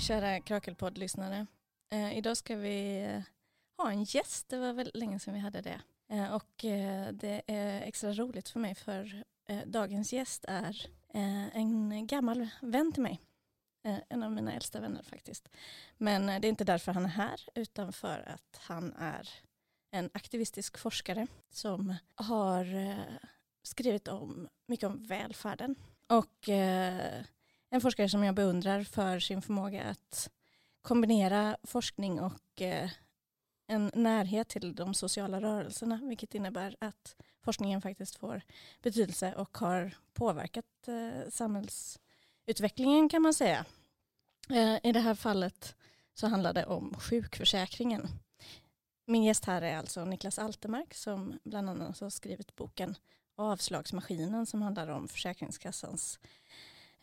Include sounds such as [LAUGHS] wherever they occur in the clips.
Kära Krakelpodd-lyssnare. Eh, idag ska vi eh, ha en gäst. Det var väl länge sedan vi hade det. Eh, och eh, det är extra roligt för mig för eh, dagens gäst är eh, en gammal vän till mig. Eh, en av mina äldsta vänner faktiskt. Men eh, det är inte därför han är här utan för att han är en aktivistisk forskare som har eh, skrivit om mycket om välfärden. Och eh, en forskare som jag beundrar för sin förmåga att kombinera forskning och eh, en närhet till de sociala rörelserna, vilket innebär att forskningen faktiskt får betydelse och har påverkat eh, samhällsutvecklingen kan man säga. Eh, I det här fallet så handlar det om sjukförsäkringen. Min gäst här är alltså Niklas Altermark som bland annat har skrivit boken Avslagsmaskinen som handlar om Försäkringskassans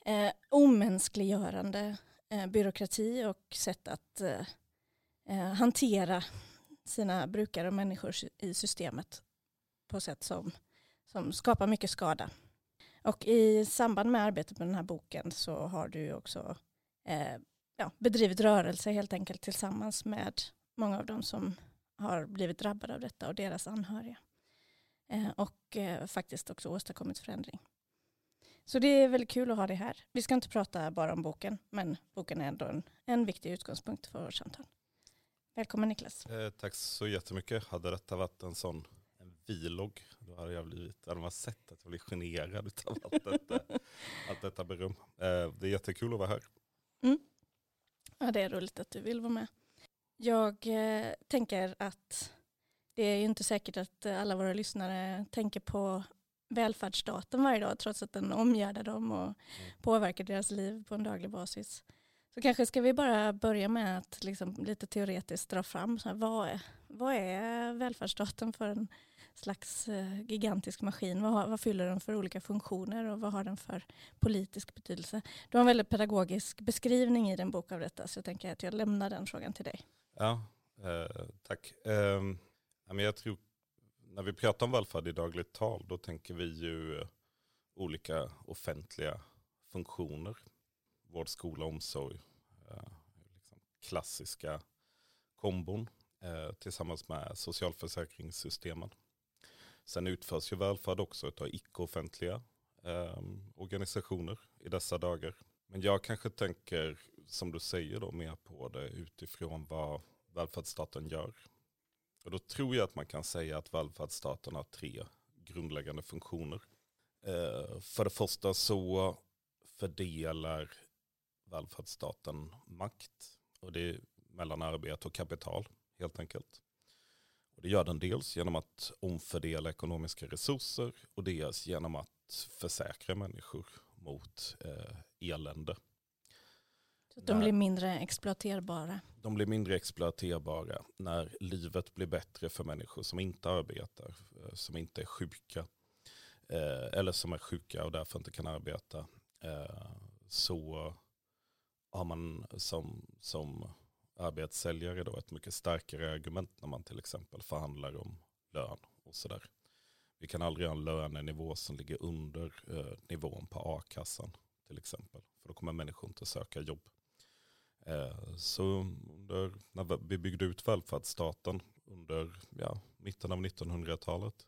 eh, omänskliggörande eh, byråkrati och sätt att eh, eh hantera sina brukare och människor i systemet på sätt som, som skapar mycket skada. Och i samband med arbetet med den här boken så har du också eh, ja, bedrivit rörelse helt enkelt tillsammans med många av dem som har blivit drabbade av detta och deras anhöriga. Eh, och eh, faktiskt också åstadkommit förändring. Så det är väldigt kul att ha det här. Vi ska inte prata bara om boken, men boken är ändå en, en viktig utgångspunkt för vårt samtal. Välkommen Niklas. Eh, tack så jättemycket. Hade detta varit en sån en vlogg, då hade jag blivit, hade man sett att jag blir generad av allt detta, [LAUGHS] allt detta beröm. Eh, det är jättekul att vara här. Mm. Ja, det är roligt att du vill vara med. Jag eh, tänker att det är ju inte säkert att alla våra lyssnare tänker på välfärdsstaten varje dag trots att den omgärdar dem och mm. påverkar deras liv på en daglig basis. Så kanske ska vi bara börja med att liksom lite teoretiskt dra fram så här, vad, är, vad är välfärdsstaten för en slags eh, gigantisk maskin? Vad, vad, fyller den för olika funktioner och vad har den för politisk betydelse? Du har en väldigt pedagogisk beskrivning i din bok av detta så jag tänker att jag lämnar den frågan till dig. Ja, eh, tack. Eh, jag tror när vi pratar om välfärd i dagligt tal då tänker vi ju eh, olika offentliga funktioner. Vård, skola, omsorg. Eh, liksom klassiska kombon eh, tillsammans med socialförsäkringssystemen. Sen utförs ju välfärd också av icke-offentliga eh, organisationer i dessa dagar. Men jag kanske tänker, som du säger då, mer på det utifrån vad välfärdsstaten gör och då tror jag att man kan säga att välfärdsstaten har tre grundläggande funktioner. Eh, för det första så fördelar välfärdsstaten makt. Och det är mellan arbete och kapital helt enkelt. Och det gör den dels genom att omfördela ekonomiska resurser och dels genom att försäkra människor mot eh, elände. Så de blir mindre exploaterbara? De blir mindre exploaterbara när livet blir bättre för människor som inte arbetar, eh, som inte är sjuka. Eh, eller som är sjuka och därför inte kan arbeta. Eh, så har man som, som arbetssäljare då ett mycket starkare argument när man till exempel förhandlar om lön och sådär. Vi kan aldrig ha en lönenivå som ligger under eh, nivån på a-kassan till exempel. För då kommer människor inte söka jobb. Eh, så under, när vi byggde ut välfärdsstaten under ja, mitten av 1900-talet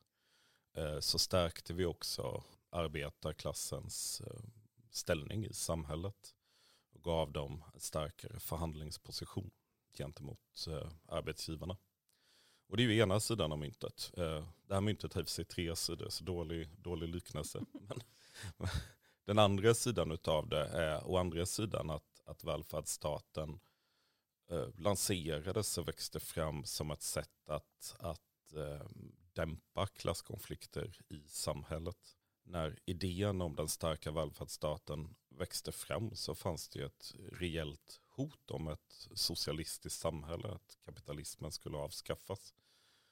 eh, så stärkte vi också arbetarklassens eh, ställning i samhället och gav dem en starkare förhandlingsposition gentemot arbetsgivarna. Och det är ju ena sidan av myntet. Det här myntet har i sig tre sidor, så dålig, dålig liknelse. [LAUGHS] Men, den andra sidan av det är å andra sidan att att välfärdsstaten eh, lanserades och växte fram som ett sätt att, att eh, dämpa klasskonflikter i samhället. När idén om den starka välfärdsstaten växte fram så fanns det ett reellt hot om ett socialistiskt samhälle, att kapitalismen skulle avskaffas.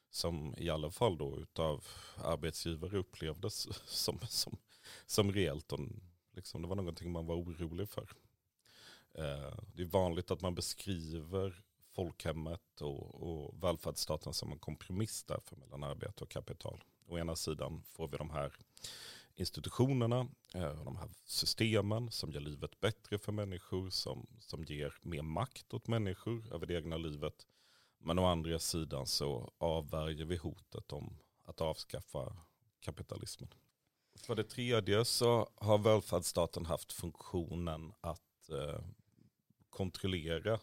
Som i alla fall då utav arbetsgivare upplevdes [LAUGHS] som, som, som reellt. Och liksom det var någonting man var orolig för. Eh, det är vanligt att man beskriver folkhemmet och, och välfärdsstaten som en kompromiss därför mellan arbete och kapital. Å ena sidan får vi de här institutionerna, eh, de här systemen som gör livet bättre för människor, som, som ger mer makt åt människor över det egna livet. Men å andra sidan så avvärjer vi hotet om att avskaffa kapitalismen. För det tredje så har välfärdsstaten haft funktionen att eh, kontrollera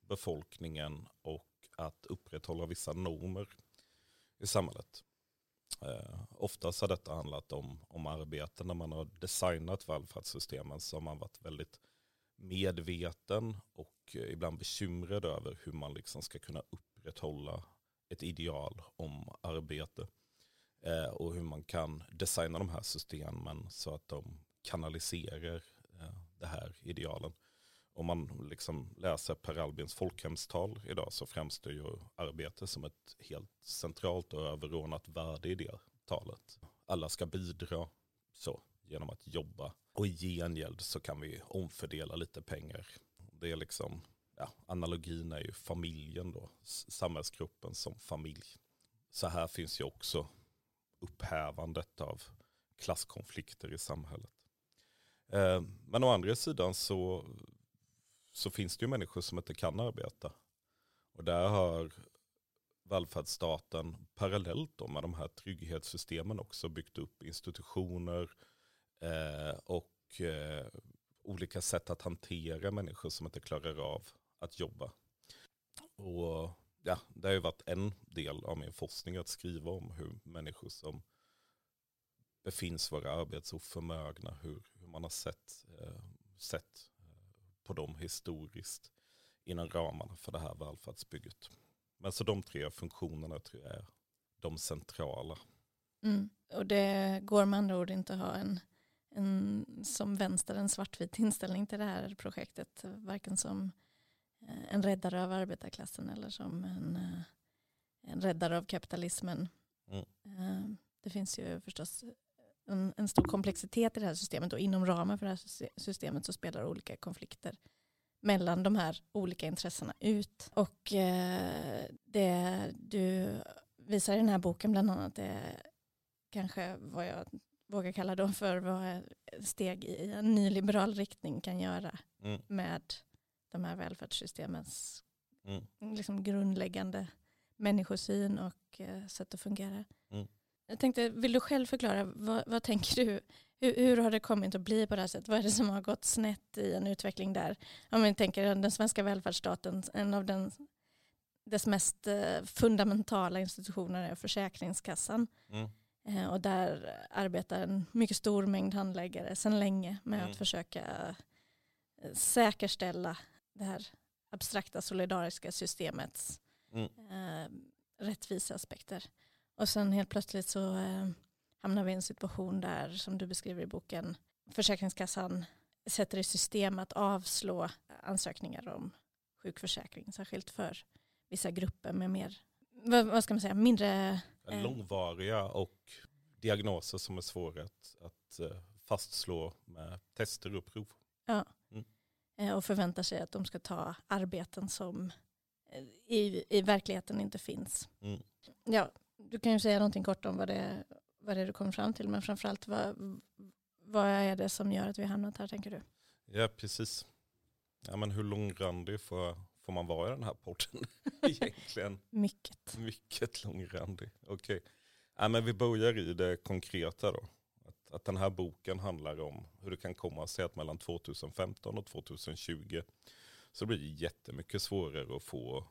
befolkningen och att upprätthålla vissa normer i samhället. Eh, oftast har detta handlat om, om arbeten när man har designat välfärdssystemen så har man varit väldigt medveten och eh, ibland bekymrad över hur man liksom ska kunna upprätthålla ett ideal om arbete. Eh, och hur man kan designa de här systemen så att de kanaliserar eh, det här idealen. Om man liksom läser Per Albins folkhemstal idag så framstår ju arbete som ett helt centralt och överordnat värde i det talet. Alla ska bidra så genom att jobba och i gengäld så kan vi omfördela lite pengar. Det är liksom, ja, analogin är ju familjen då, samhällsgruppen som familj. Så här finns ju också upphävandet av klasskonflikter i samhället. Eh, men å andra sidan så, så finns det ju människor som inte kan arbeta. Och där har välfärdsstaten parallellt med de här trygghetssystemen också byggt upp institutioner eh, och eh, olika sätt att hantera människor som inte klarar av att jobba. Och ja, det har ju varit en del av min forskning att skriva om hur människor som befinns vara arbetsoförmögna, hur, hur man har sett, eh, sett på dem historiskt inom ramarna för det här välfärdsbygget. Men så de tre funktionerna tror jag är de centrala. Mm. Och det går med andra ord inte att ha en, en som vänster en svartvit inställning till det här projektet. Varken som Eh, en räddare av arbetarklassen eller som en, eh, en räddare av kapitalismen. Mm. Eh, det finns ju förstås en, en, stor komplexitet i det här systemet och inom ramen för det här systemet så spelar olika konflikter mellan de här olika intressena ut. Och det du visar i den här boken bland annat är kanske vad jag vågar kalla då för vad steg i en nyliberal riktning kan göra mm. med de här välfärdssystemens mm. liksom grundläggande människosyn och eh, sätt att fungera. Mm. Jag tänkte, vill du själv förklara, vad, vad tänker du, hur, hur, har det kommit att bli på det här sättet? Vad är det som har gått snett i en utveckling där? Om vi tänker den svenska välfärdsstaten, en av den, dess mest eh, fundamentala institutioner är Försäkringskassan. Mm. Eh, och där arbetar en mycket stor mängd handläggare sedan länge med mm. att försöka eh, säkerställa det här abstrakta solidariska systemets mm. rättvisa aspekter. Och sen helt plötsligt så eh, hamnar vi i en situation där, som du beskriver i boken, Försäkringskassan sätter i system att avslå ansökningar om sjukförsäkring, särskilt för vissa grupper med mer, vad, vad ska man säga, mindre... Eh, Långvariga och diagnoser som är svåra att, att eh, fastslå med tester och prov. Ja. Mm. Eh, och förväntar sig att de ska ta arbeten som eh, i, i verkligheten inte finns. Mm. Ja, du kan ju säga någonting kort om vad det, vad det är du kommer fram till, men framförallt vad, vad är det som gör att vi hamnat här tänker du? Ja, precis. Ja, men hur långrandig får, får man vara i den här podden [LAUGHS] egentligen? Mycket. Mycket långrandig. Okej. Okay. Ja, men vi börjar i det konkreta då att den här boken handlar om hur det kan komma sig att mellan 2015 och 2020 så blir det jättemycket svårare att få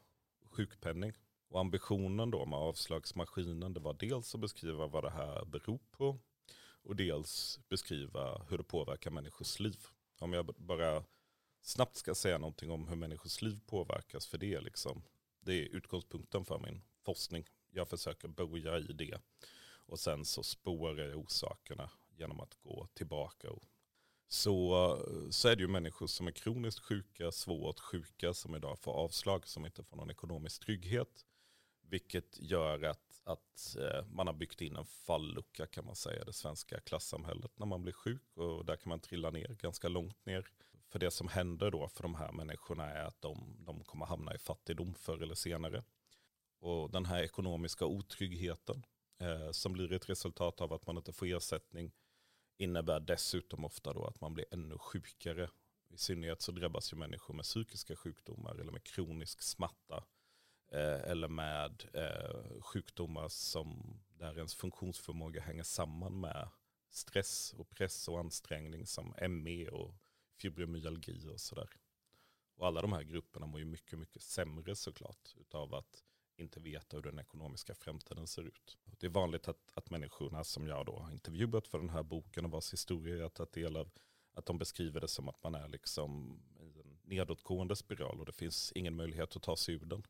sjukpenning. Och ambitionen då med avslagsmaskinen det var dels att beskriva vad det här beror på och dels beskriva hur det påverkar människors liv. Om jag bara snabbt ska säga någonting om hur människors liv påverkas för det, liksom, det är utgångspunkten för min forskning. Jag försöker börja i det och sen så spårar jag orsakerna genom att gå tillbaka. Så, så är det ju människor som är kroniskt sjuka, svårt sjuka, som idag får avslag, som inte får någon ekonomisk trygghet. Vilket gör att, att eh, man har byggt in en fallucka kan man säga i det svenska klassamhället när man blir sjuk. Och där kan man trilla ner ganska långt ner. För det som händer då för de här människorna är att de, de kommer hamna i fattigdom förr eller senare. Och den här ekonomiska otryggheten eh, som blir ett resultat av att man inte får ersättning innebär dessutom ofta då att man blir ännu sjukare. I synnerhet så drabbas ju människor med psykiska sjukdomar eller med kronisk smärta. Eh, eller med eh, sjukdomar som där ens funktionsförmåga hänger samman med stress och press och ansträngning som ME och fibromyalgi och sådär. Och alla de här grupperna mår ju mycket, mycket sämre såklart utav att inte veta hur den ekonomiska framtiden ser ut. Det är vanligt att, att människorna som jag då har intervjuat för den här boken och vars historia jag tagit del av, att de beskriver det som att man är liksom i en nedåtgående spiral och det finns ingen möjlighet att ta sig ur den.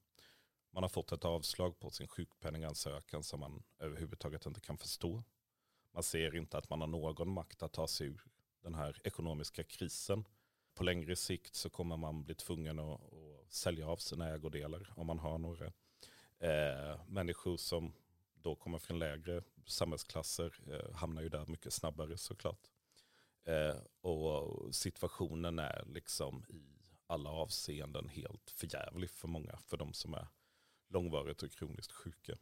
Man har fått ett avslag på sin sjukpenningansökan som man överhuvudtaget inte kan förstå. Man ser inte att man har någon makt att ta sig ur den här ekonomiska krisen. På längre sikt så kommer man bli tvungen att, att sälja av sina ägodelar om man har några. Eh, människor som då kommer från lägre samhällsklasser eh, hamnar ju där mycket snabbare såklart. Eh, och situationen är liksom i alla avseenden helt förjävlig för många, för de som är långvarigt och kroniskt sjuka.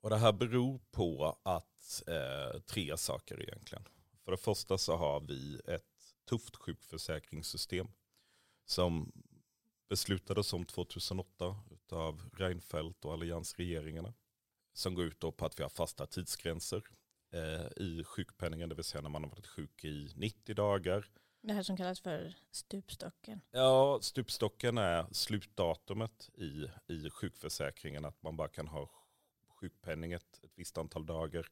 Och det här beror på att eh, tre saker egentligen. För det första så har vi ett tufft sjukförsäkringssystem som beslutades om 2008 av Reinfeldt och alliansregeringarna. Som går ut på att vi har fasta tidsgränser eh, i sjukpenningen, det vill säga när man har varit sjuk i 90 dagar. Det här som kallas för stupstocken. Ja, stupstocken är slutdatumet i, i sjukförsäkringen, att man bara kan ha sjukpenning ett, ett visst antal dagar.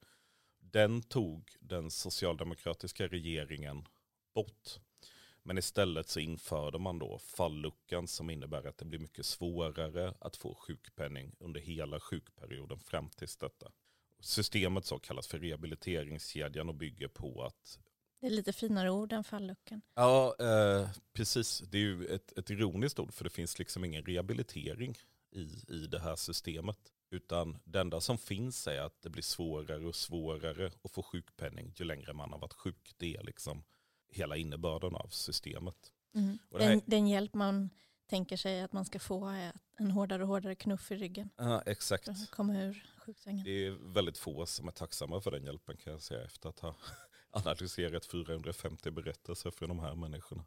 Den tog den socialdemokratiska regeringen bort. Men istället så införde man då falluckan som innebär att det blir mycket svårare att få sjukpenning under hela sjukperioden fram tills detta. Systemet så kallas för rehabiliteringskedjan och bygger på att det är lite finare ord än falluckan. Ja, eh, precis. Det är ju ett, ett ironiskt ord för det finns liksom ingen rehabilitering i, i det här systemet. Utan det enda som finns är att det blir svårare och svårare att få sjukpenning ju längre man har varit sjuk. Det är liksom hela innebörden av systemet. Mm. Här... Den, den, hjälp man tänker sig att man ska få är en hårdare och hårdare knuff i ryggen. Ja, exakt. För att komma ur sjuksängen. Det är väldigt få som är tacksamma för den hjälpen kan jag säga efter att ha analyserat 450 berättelser från de här människorna.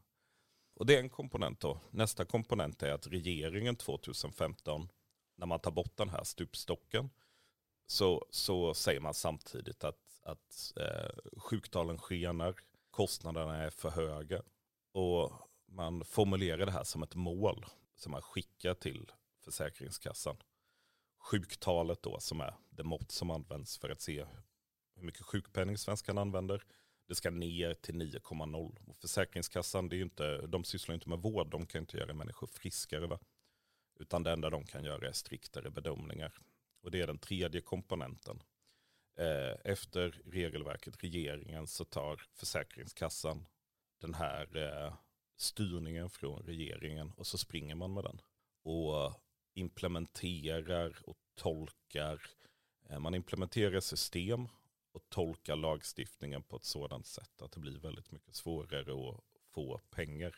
Och det är en komponent då. Nästa komponent är att regeringen 2015 när man tar bort den här stupstocken så, så säger man samtidigt att, att eh, sjuktalen skenar, kostnaderna är för höga och man formulerar det här som ett mål som man skickar till Försäkringskassan. Sjuktalet då som är det mått som används för att se hur mycket sjukpenning svenskan använder. Det ska ner till 9,0. Försäkringskassan, det är inte, de sysslar inte med vård, de kan inte göra människor friskare. Va? Utan det enda de kan göra är striktare bedömningar. Och det är den tredje komponenten. Eh, efter regelverket, regeringen, så tar Försäkringskassan den här eh, styrningen från regeringen och så springer man med den. Och implementerar och tolkar. Eh, man implementerar system och tolkar lagstiftningen på ett sådant sätt att det blir väldigt mycket svårare att få pengar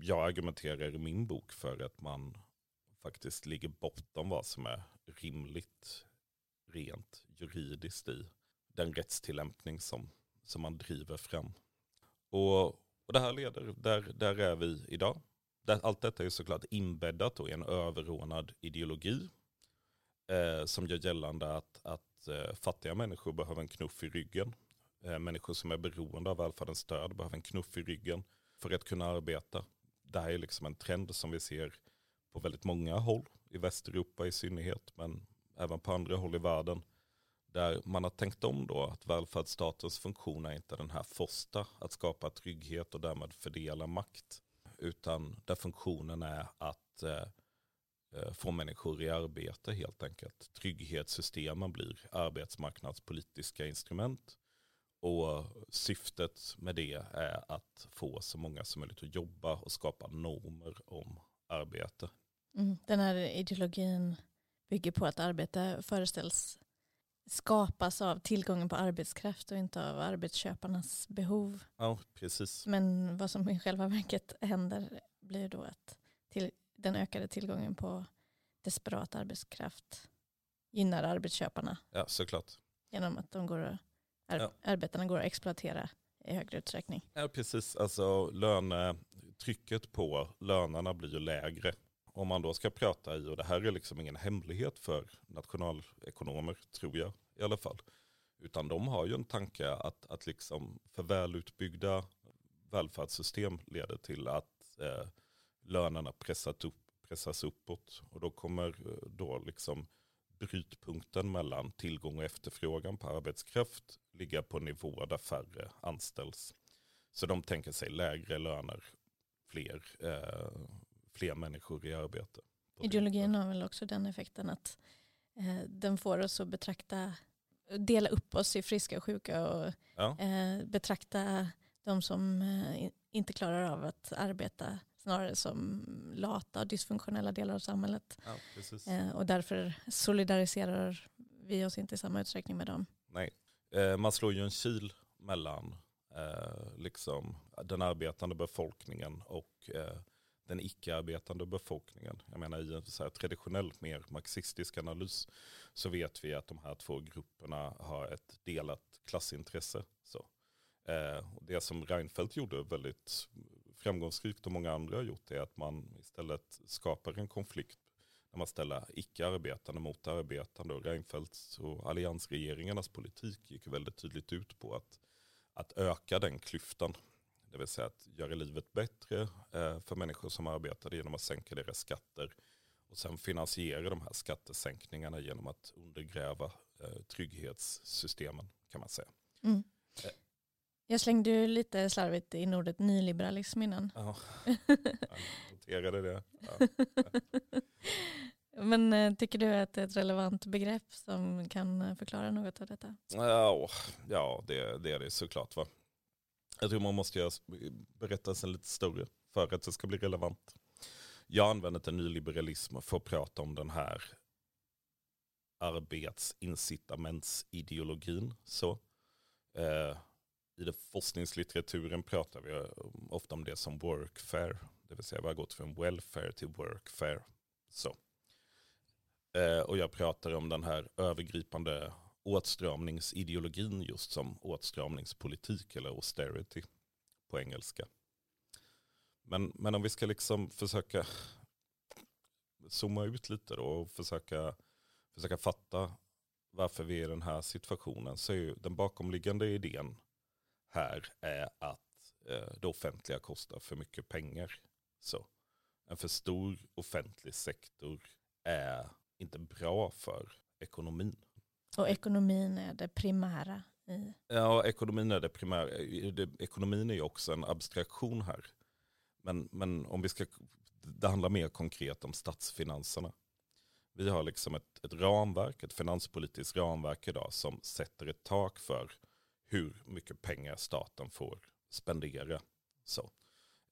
jag argumenterar i min bok för att man faktiskt ligger bortom vad som är rimligt rent juridiskt i den rättstillämpning som, som man driver fram. Och, och det här leder, där, där är vi idag. Allt detta är såklart inbäddat i en överordnad ideologi eh, som gör gällande att, att Eh, fattiga människor behöver en knuff i ryggen. Eh, människor som är beroende av välfärdens stöd behöver en knuff i ryggen för att kunna arbeta. Det här är liksom en trend som vi ser på väldigt många håll, i Västeuropa i synnerhet, men även på andra håll i världen. Där man har tänkt om då att välfärdsstatens funktion är inte den här första, att skapa trygghet och därmed fördela makt. Utan där funktionen är att eh få människor i arbete helt enkelt. Trygghetssystemen blir arbetsmarknadspolitiska instrument och syftet med det är att få så många som möjligt att jobba och skapa normer om arbete. Mm, den här ideologin bygger på att arbete föreställs skapas av tillgången på arbetskraft och inte av arbetsköparnas behov. Ja, precis. Men vad som i själva verket händer blir då att till, den ökade tillgången på desperat arbetskraft gynnar arbetsköparna. Ja, såklart. Genom att de går och ar Ja. arbetarna går att exploatera i högre utsträckning. Ja, precis. Alltså lönetrycket på lönerna blir ju lägre. Om man då ska prata i, och det här är liksom ingen hemlighet för nationalekonomer, tror jag i alla fall. Utan de har ju en tanke att, att liksom för välutbyggda välfärdssystem leder till att eh, lönerna pressat upp, pressas uppåt. Och då kommer eh, då liksom brytpunkten mellan tillgång och efterfrågan på arbetskraft ligga på nivåer där färre anställs. Så de tänker sig lägre löner, fler, eh, fler människor i arbete. Ideologin har väl också den effekten att eh, den får oss att betrakta, dela upp oss i friska och sjuka och Ja, eh, betrakta de som eh, in- inte klarar av att arbeta snarare som lata och dysfunktionella delar av samhället. ja. Eh, och därför solidariserar vi oss inte i samma utsträckning med dem. Nej. Eh, man slår ju en kil mellan eh, liksom, den arbetande befolkningen och eh, den icke-arbetande befolkningen. Jag menar i en så här traditionell, mer marxistisk analys så vet vi att de här två grupperna har ett delat klassintresse. Så. Eh, och det som Reinfeldt gjorde väldigt framgångsrikt och många andra har gjort är att man istället skapar en konflikt när man ställer icke-arbetande mot arbetande. Och Reinfeldts och alliansregeringarnas politik gick väldigt tydligt ut på att, att öka den klyftan. Det vill säga att göra livet bättre eh, för människor som arbetade genom att sänka deras skatter. Och sen finansiera de här skattesänkningarna genom att undergräva eh, trygghetssystemen kan man säga. Mm. Jag slängde ju lite slarvigt in ordet nyliberalism innan. Ja, [LAUGHS] jag noterade det. Ja. [LAUGHS] Men eh, tycker du att det är ett relevant begrepp som kan eh, förklara något av detta? Ja, ja det, det är det såklart. Va? Jag tror man måste göra berättelsen lite större för att det ska bli relevant. Jag använt en nyliberalism för att prata om den här arbetsincitamentsideologin. Så, eh, i det forskningslitteraturen pratar vi eh, ofta om det som workfare. Det vill säga vi har gått från welfare till workfare. Så. Eh, och jag pratar om den här övergripande åtstramningsideologin just som åtstramningspolitik eller austerity på engelska. Men, men om vi ska liksom försöka zooma ut lite då och försöka, försöka fatta varför vi är i den här situationen så är ju den bakomliggande idén här är att eh, det offentliga kostar för mycket pengar. Så en för stor offentlig sektor är inte bra för ekonomin. Och ekonomin är det primära i... Ja, ekonomin är det primära. Ekonomin är ju också en abstraktion här. Men, men om vi ska, det handlar mer konkret om statsfinanserna. Vi har liksom ett, ett ramverk, ett finanspolitiskt ramverk idag som sätter ett tak för hur mycket pengar staten får spendera. Så.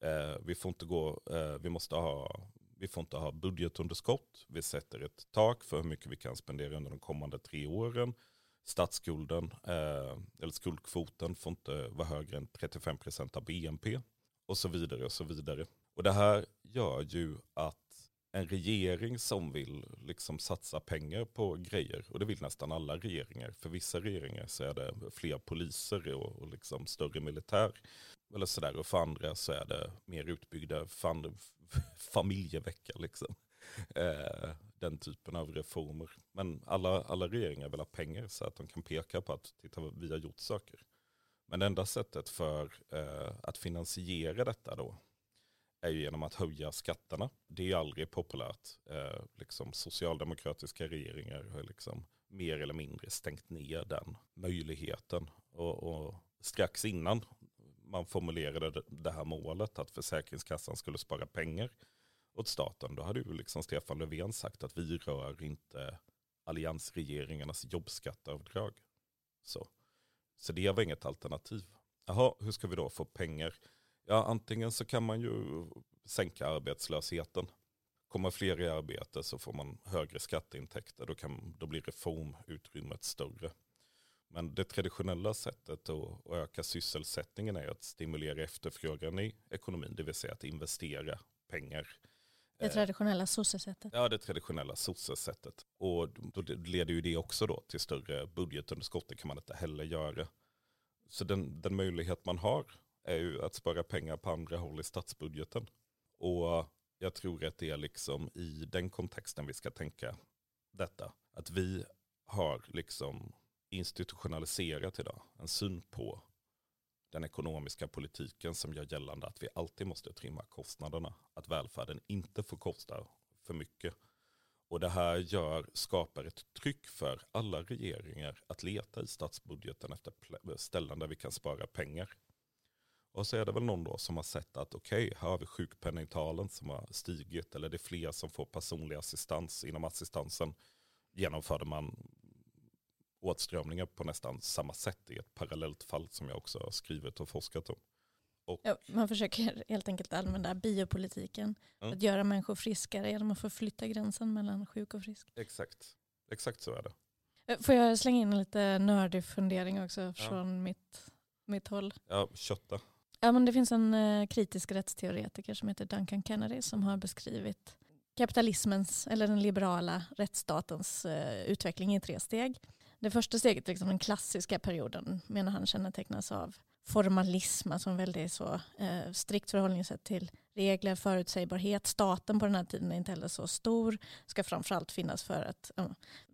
Eh, vi, får inte gå, eh, vi, måste ha, vi får inte ha budgetunderskott. Vi sätter ett tak för hur mycket vi kan spendera under de kommande tre åren statsskulden, eh, eller skuldkvoten får inte vara högre än 35% av BNP och så vidare och så vidare. Och det här gör ju att en regering som vill liksom satsa pengar på grejer, och det vill nästan alla regeringar, för vissa regeringar så är det fler poliser och, och liksom större militär, eller sådär, och för andra så är det mer utbyggda fan, [LAUGHS] familjevecka liksom. Eh, den typen av reformer. Men alla, alla regeringar vill ha pengar så att de kan peka på att titta vi har gjort saker. Men det enda sättet för eh, att finansiera detta då är ju genom att höja skatterna. Det är aldrig populärt. Eh, liksom socialdemokratiska regeringar har liksom mer eller mindre stängt ner den möjligheten. Och, och strax innan man formulerade det- det här målet att Försäkringskassan skulle spara pengar åt staten, då hade ju liksom Stefan Löfven sagt att vi rör inte alliansregeringarnas jobbskatteavdrag. Så. så det var inget alternativ. Jaha, hur ska vi då få pengar? Ja, antingen så kan man ju sänka arbetslösheten. Kommer fler i arbete så får man högre skatteintäkter. Då, kan, då blir reformutrymmet större. Men det traditionella sättet att öka sysselsättningen är att stimulera efterfrågan i ekonomin. Det vill säga att investera pengar Det Eh, traditionella sossesättet. Ja, det traditionella sossesättet. Och då leder ju det också då till större budgetunderskott. Det kan man inte heller göra. så den, den möjlighet man har är ju att spara pengar på andra håll i statsbudgeten. Och jag tror att det är liksom i den kontexten vi ska tänka detta. Att vi har liksom institutionaliserat idag en syn på den ekonomiska politiken som gör gällande att vi alltid måste trimma kostnaderna. Att välfärden inte får kosta för mycket. Och det här gör, skapar ett tryck för alla regeringar att leta i statsbudgeten efter ställen där vi kan spara pengar. Och så är det väl någon då som har sett att okej, okay, här har vi sjukpenningtalen som har stigit eller det är fler som får personlig assistans. Inom assistansen genomförde man åtstramningar på nästan samma sätt i ett parallellt fall som jag också har skrivit och forskat om. Och, ja, man försöker helt enkelt använda biopolitiken mm. att göra människor friskare genom att förflytta gränsen mellan sjuk och frisk. Exakt, exakt så är det. Eh, får jag slänga in en lite nördig fundering också från ja. mitt, mitt håll? Ja, kötta. Ja, men det finns en eh, kritisk rättsteoretiker som heter Duncan Kennedy som har beskrivit kapitalismens eller den liberala rättsstatens eh, utveckling i tre steg. Det första steget, liksom den klassiska perioden, menar han kännetecknas av formalism, alltså en väldigt så, eh, strikt förhållningssätt till regler, förutsägbarhet. Staten på den här tiden är inte heller så stor, ska framförallt finnas för att, eh,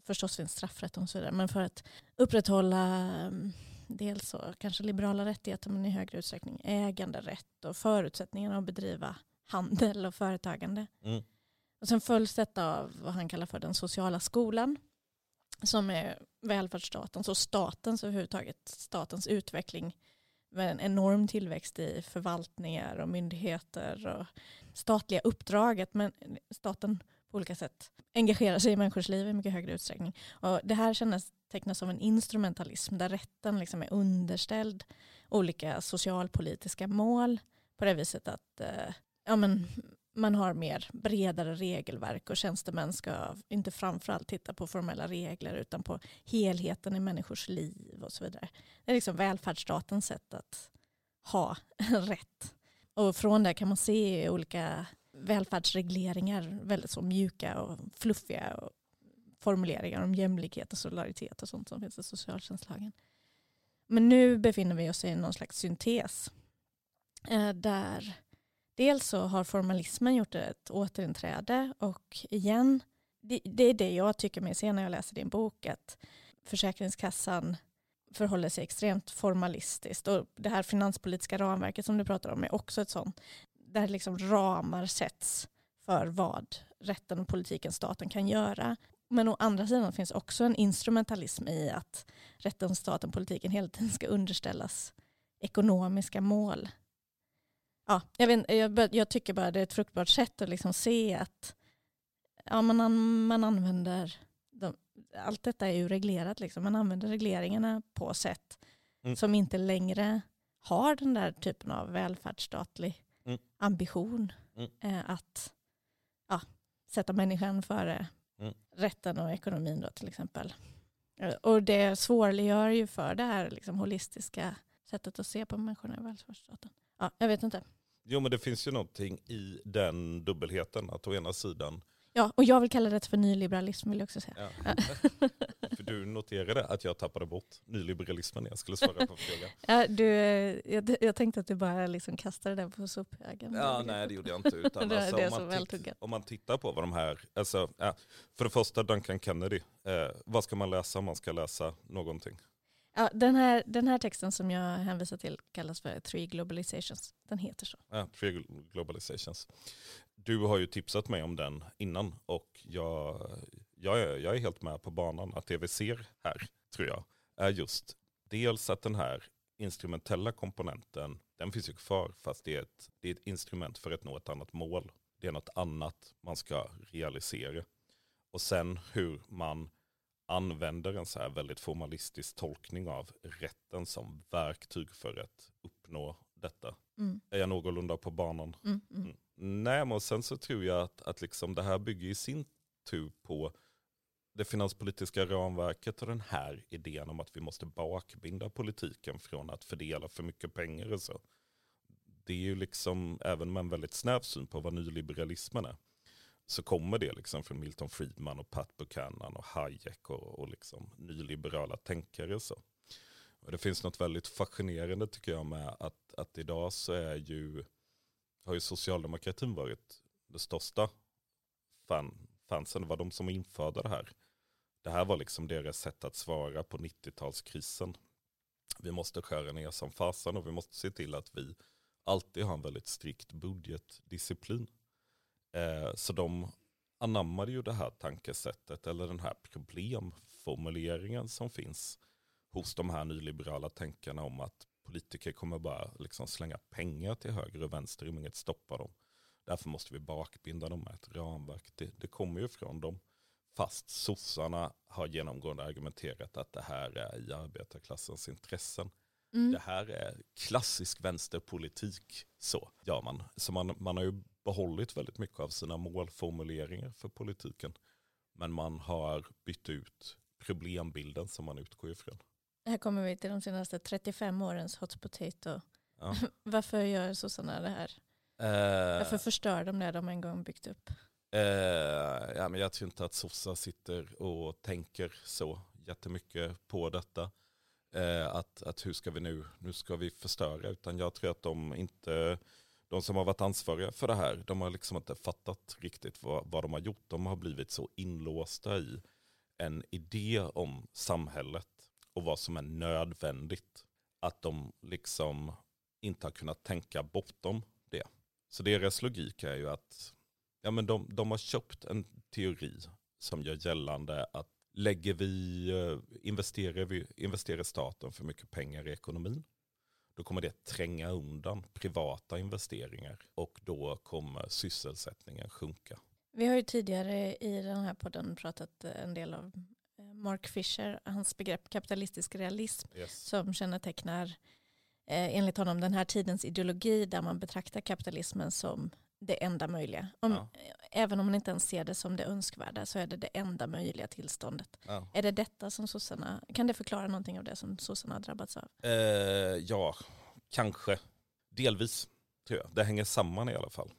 förstås finns straffrätt och så vidare, men för att upprätthålla eh, dels så kanske liberala rättigheter men i högre utsträckning äganderätt och förutsättningarna att bedriva handel och företagande. Mm. Och sen följs detta av vad han kallar för den sociala skolan som är välfärdsstatens och statens överhuvudtaget, statens utveckling med en enorm tillväxt i förvaltningar och myndigheter och statliga uppdraget. Men staten på olika sätt engagerar sig i människors liv i mycket högre utsträckning. Och det här kännetecknas av en instrumentalism där rätten liksom är underställd olika socialpolitiska mål på det viset att eh, ja, men man har mer bredare regelverk och tjänstemän ska inte framförallt titta på formella regler utan på helheten i människors liv och så vidare. Det är liksom välfärdsstatens sätt att ha [LAUGHS] rätt. Och från det kan man se olika välfärdsregleringar väldigt så mjuka och fluffiga och formuleringar om jämlikhet och solidaritet och sånt som finns i socialtjänstlagen. Men nu befinner vi oss i någon slags syntes eh, där dels så har formalismen gjort ett återinträde och igen, det, det är det jag tycker mig se när jag läser din bok, att Försäkringskassan förhåller sig extremt formalistiskt och det här finanspolitiska ramverket som du pratar om är också ett sånt, där liksom ramar sätts för vad rätten, politiken, staten kan göra. Men å andra sidan finns också en instrumentalism i att rätten, staten, politiken hela tiden ska underställas ekonomiska mål ja, jag, vet, jag, jag, tycker bara det är ett fruktbart sätt att liksom se att ja, man, man använder de, allt detta är ju reglerat. Liksom. Man använder regleringarna på sätt mm. som inte längre har den där typen av välfärdsstatlig. Ambition mm. Eh, att ja, sätta människan före mm. rätten och ekonomin då till exempel. Och det svårliggör ju för det här liksom, holistiska sättet att se på människorna i välfärdsstaten. Ja, jag vet inte. Jo men det finns ju någonting i den dubbelheten. Att å ena sidan... Ja, och jag vill kalla det för nyliberalism vill jag också säga. Ja. [LAUGHS] [LAUGHS] noterade att jag tappade bort nyliberalismen när jag skulle svara på frågan. [LAUGHS] Ja, du, jag, jag tänkte att du bara liksom kastade den på sophögen. Ja, nej det gjorde jag inte. Utan [LAUGHS] det alltså, det om, man titt, om man tittar på vad de här, alltså, ja, för det första Duncan Kennedy, eh, vad ska man läsa om man ska läsa någonting? Ja, den, här, den här texten som jag hänvisar till kallas för Three Globalizations. Den heter så. Ja, Three Globalizations. Du har ju tipsat mig om den innan och jag, jag, är, jag är helt med på banan att det vi ser här, tror jag, är just dels att den här instrumentella komponenten, den finns ju kvar fast det är, ett, det är ett instrument för att nå ett annat mål. Det är något annat man ska realisera. Och sen hur man använder en så här väldigt formalistisk tolkning av rätten som verktyg för att uppnå detta. Mm. Är jag någorlunda på banan? Mm, mm. mm. Nej, men sen så tror jag att, att liksom det här bygger i sin tur på det finanspolitiska ramverket och den här idén om att vi måste bakbinda politiken från att fördela för mycket pengar och så. Det är ju liksom även med en väldigt snäv syn på vad nyliberalismen är så kommer det liksom från Milton Friedman och Pat Buchanan och Hayek och, och liksom nyliberala tänkare. och Så. Och det finns något väldigt fascinerande tycker jag med att, att idag så är ju, har ju socialdemokratin varit det största fan, fansen. Det var de som införde det här. Det här var liksom deras sätt att svara på 90-talskrisen. Vi måste skära ner som fasen och vi måste se till att vi alltid har en väldigt strikt budgetdisciplin. Eh, så de anammade ju det här tankesättet eller den här problemformuleringen som finns hos de här nyliberala tänkarna om att politiker kommer bara liksom slänga pengar till höger och vänster om inget stoppar dem. Därför måste vi bakbinda dem med ett ramverk. Det, det kommer ju från dem. Fast sossarna har genomgående argumenterat att det här är i arbetarklassens intressen. Mm. Det här är klassisk vänsterpolitik. Så gör man. Så man, man har ju behållit väldigt mycket av sina målformuleringar för politiken. Men man har bytt ut problembilden som man utgår ifrån. Här kommer vi till de senaste 35 årens hot potato. Ja. [LAUGHS] Varför gör sossarna det här? Eh, Varför förstör de det de en gång byggt upp? Eh, ja, men jag tror inte att sossar sitter och tänker så jättemycket på detta. Eh, att, att hur ska vi nu, nu ska vi förstöra, utan jag tror att de inte, de som har varit ansvariga för det här, de har liksom inte fattat riktigt vad, vad de har gjort. De har blivit så inlåsta i en idé om samhället och vad som är nödvändigt. Att de liksom inte har kunnat tänka bortom det. Så deras logik är ju att ja, men de, de har köpt en teori som gör gällande att lägger vi, eh, investerar, vi, investerar staten för mycket pengar i ekonomin, då kommer det tränga undan privata investeringar och då kommer sysselsättningen sjunka. Vi har ju tidigare i den här podden pratat en del om eh, Mark Fisher, hans begrepp kapitalistisk realism yes. som kännetecknar eh, enligt honom den här tidens ideologi där man betraktar kapitalismen som det enda möjliga. Om, ja. Även om man inte ens ser det som det önskvärda så är det det enda möjliga tillståndet. Ja. Är det detta som sossarna, kan det förklara någonting av det som sossarna har drabbats av? Eh, ja, kanske. Delvis tror jag. Det hänger samman i alla fall.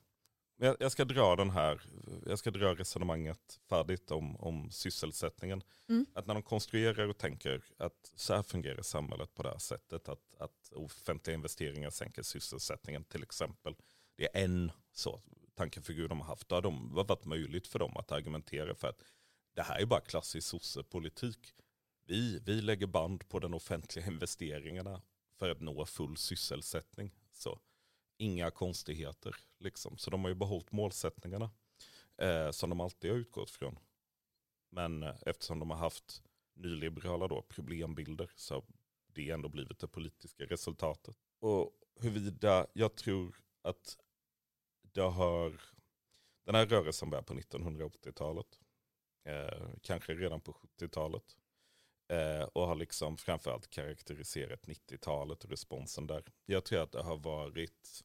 Jag, jag ska dra den här, jag ska dra resonemanget färdigt om, om sysselsättningen. Mm. Att när de konstruerar och tänker att så här fungerar samhället på det här sättet, att, att offentliga investeringar sänker sysselsättningen till exempel det är en så tankefigur de har haft. Då har de varit möjligt för dem att argumentera för att det här är bara klassisk sossepolitik. Vi, vi lägger band på den offentliga investeringarna för att nå full sysselsättning. Så inga konstigheter. Liksom. Så de har ju behållit målsättningarna eh, som de alltid har utgått från. Men eh, eftersom de har haft nyliberala då, problembilder så har det ändå blivit det politiska resultatet. Och huruvida jag tror att det har, den här rörelsen började på 1980-talet. Eh, kanske redan på 70-talet. Eh, och har liksom framförallt karaktäriserat 90-talet och responsen där. Jag tror att det har varit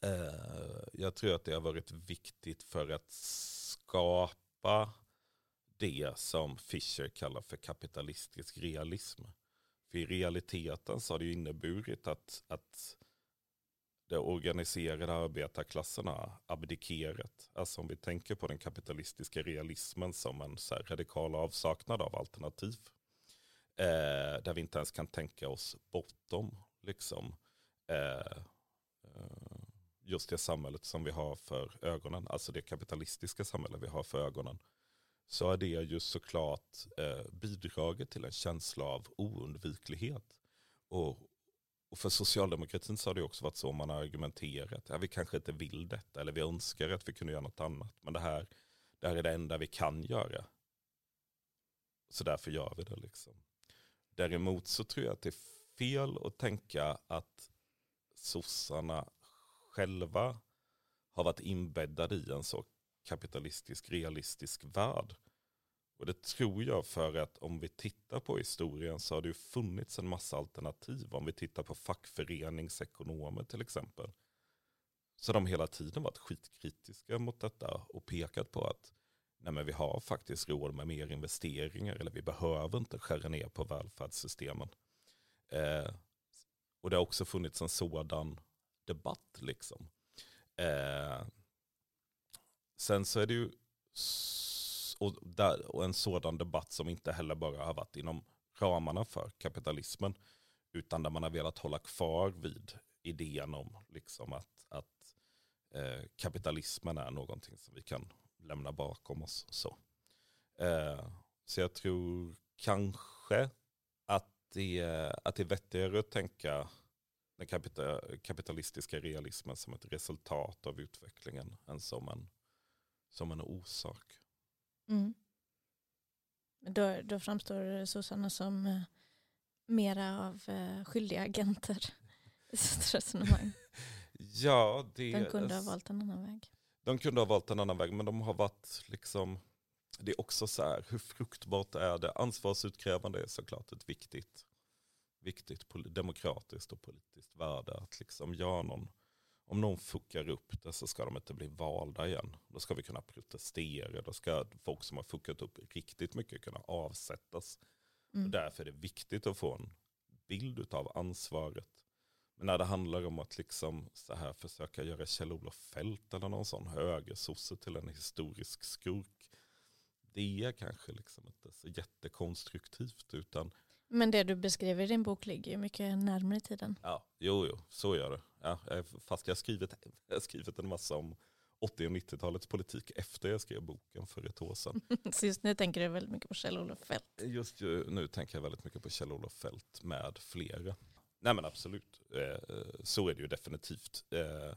eh, jag tror att det har varit viktigt för att skapa det som Fischer kallar för kapitalistisk realism. För i realiteten så har det ju inneburit att, att det organiserade arbetarklassen har abdikerat. Alltså om vi tänker på den kapitalistiska realismen som en så radikal avsaknad av alternativ. Eh, där vi inte ens kan tänka oss bortom liksom, eh, eh, just det samhället som vi har för ögonen. Alltså det kapitalistiska samhälle vi har för ögonen. Så är det ju såklart eh, bidragit till en känsla av oundviklighet. Och och för socialdemokratin så har det också varit så man har argumenterat. Ja, vi kanske inte vill detta eller vi önskar att vi kunde göra något annat. Men det här, det här är det enda vi kan göra. Så därför gör vi det. liksom. Däremot så tror jag att det är fel att tänka att sossarna själva har varit inbäddade i en så kapitalistisk, realistisk värld. Och det tror jag för att om vi tittar på historien så har det ju funnits en massa alternativ. Om vi tittar på fackföreningsekonomer till exempel. Så de hela tiden varit skitkritiska mot detta och pekat på att nej men vi har faktiskt råd med mer investeringar eller vi behöver inte skära ner på välfärdssystemen. Eh, och det har också funnits en sådan debatt. liksom. Eh, sen så är det ju och, där, och en sådan debatt som inte heller bara har varit inom ramarna för kapitalismen. Utan där man har velat hålla kvar vid idén om liksom att, att eh, kapitalismen är någonting som vi kan lämna bakom oss. Så, eh, så jag tror kanske att det, att det är vettigare att tänka den kapitalistiska realismen som ett resultat av utvecklingen än som en, som en orsak. Mm. Då, då framstår sossarna som eh, mera av eh, skyldiga agenter i sitt resonemang. [LAUGHS] ja, det, de kunde ha valt en annan väg. De kunde ha valt en annan väg, men de har varit liksom, det är också så här, hur fruktbart är det? Ansvarsutkrävande är såklart ett viktigt, viktigt demokratiskt och politiskt värde. Att liksom göra någon, om någon fuckar upp det så ska de inte bli valda igen. Då ska vi kunna protestera, då ska folk som har fuckat upp riktigt mycket kunna avsättas. Mm. Och därför är det viktigt att få en bild av ansvaret. Men när det handlar om att liksom så här försöka göra Kjell-Olof Fält eller någon sån högersosse till en historisk skurk. Det är kanske liksom inte så jättekonstruktivt utan men det du beskriver i din bok ligger ju mycket närmare tiden. Ja, jo, jo, så gör det. Ja, fast jag har skrivit, [LAUGHS] jag har skrivit en massa om 80 och 90-talets politik efter jag skrev boken för ett år sedan. [LAUGHS] Så just nu tänker du väldigt mycket på Kjell-Olof Fält? Just nu tänker jag väldigt mycket på Kjell-Olof Fält med flera. Nej men absolut, eh, så är det ju definitivt. Eh,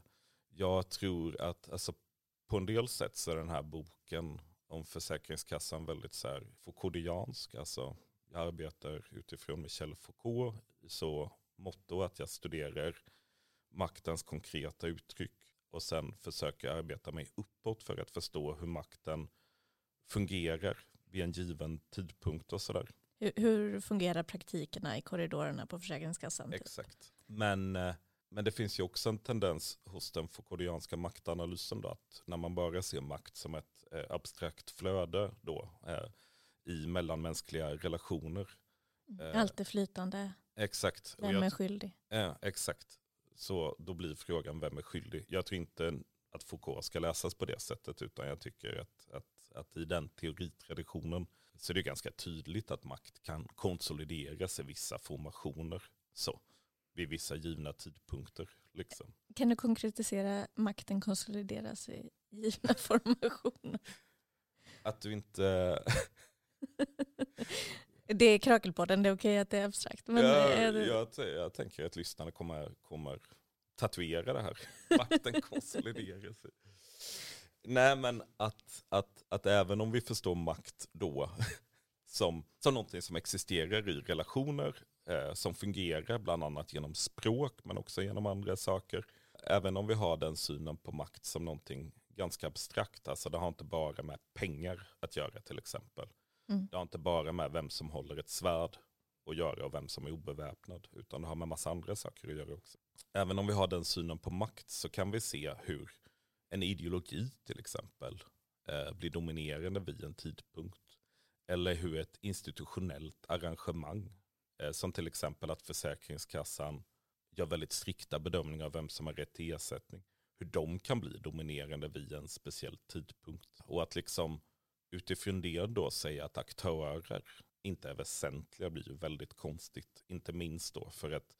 jag tror att alltså, på en del sätt så är den här boken om Försäkringskassan väldigt så här Foucauldiansk. Alltså, jag arbetar utifrån Michel Foucault så motto att jag studerar maktens konkreta uttryck och sen försöker arbeta mig uppåt för att förstå hur makten fungerar vid en given tidpunkt och sådär. Hur, fungerar praktikerna i korridorerna på Försäkringskassan? Typ? Exakt. Men, eh, men det finns ju också en tendens hos den Foucauldianska maktanalysen då, att när man bara ser makt som ett eh, abstrakt flöde då, eh, i mellanmänskliga relationer. Mm. Allt är flytande. Exakt. Vem är skyldig? Ja, exakt. Så då blir frågan vem är skyldig? Jag tror inte att Foucault ska läsas på det sättet utan jag tycker att, att, att i den teoritraditionen så är det ganska tydligt att makt kan konsolideras i vissa formationer. Så, vid vissa givna tidpunkter. Liksom. Kan du konkretisera makten konsolideras i givna [LAUGHS] formationer? Att du inte... det är Krakelpodden, det är okej att det är abstrakt. Men ja, är det... jag, jag tänker att lyssnarna kommer, kommer tatuera det här. [LAUGHS] Makten konsolideras. Nej men att, att, att även om vi förstår makt då [LAUGHS] som, som någonting som existerar i relationer, eh, som fungerar bland annat genom språk men också genom andra saker. Även om vi har den synen på makt som någonting ganska abstrakt, alltså det har inte bara med pengar att göra till exempel. Mm. Det har inte bara med vem som håller ett svärd att göra och vem som är obeväpnad, utan det har med massa andra saker att göra också. Även om vi har den synen på makt så kan vi se hur en ideologi till exempel eh, blir dominerande vid en tidpunkt. Eller hur ett institutionellt arrangemang, eh, som till exempel att Försäkringskassan gör väldigt strikta bedömningar av vem som har rätt till ersättning, hur de kan bli dominerande vid en speciell tidpunkt. Och att liksom utifrån det då säga att aktörer inte är väsentliga blir ju väldigt konstigt. Inte minst då för att,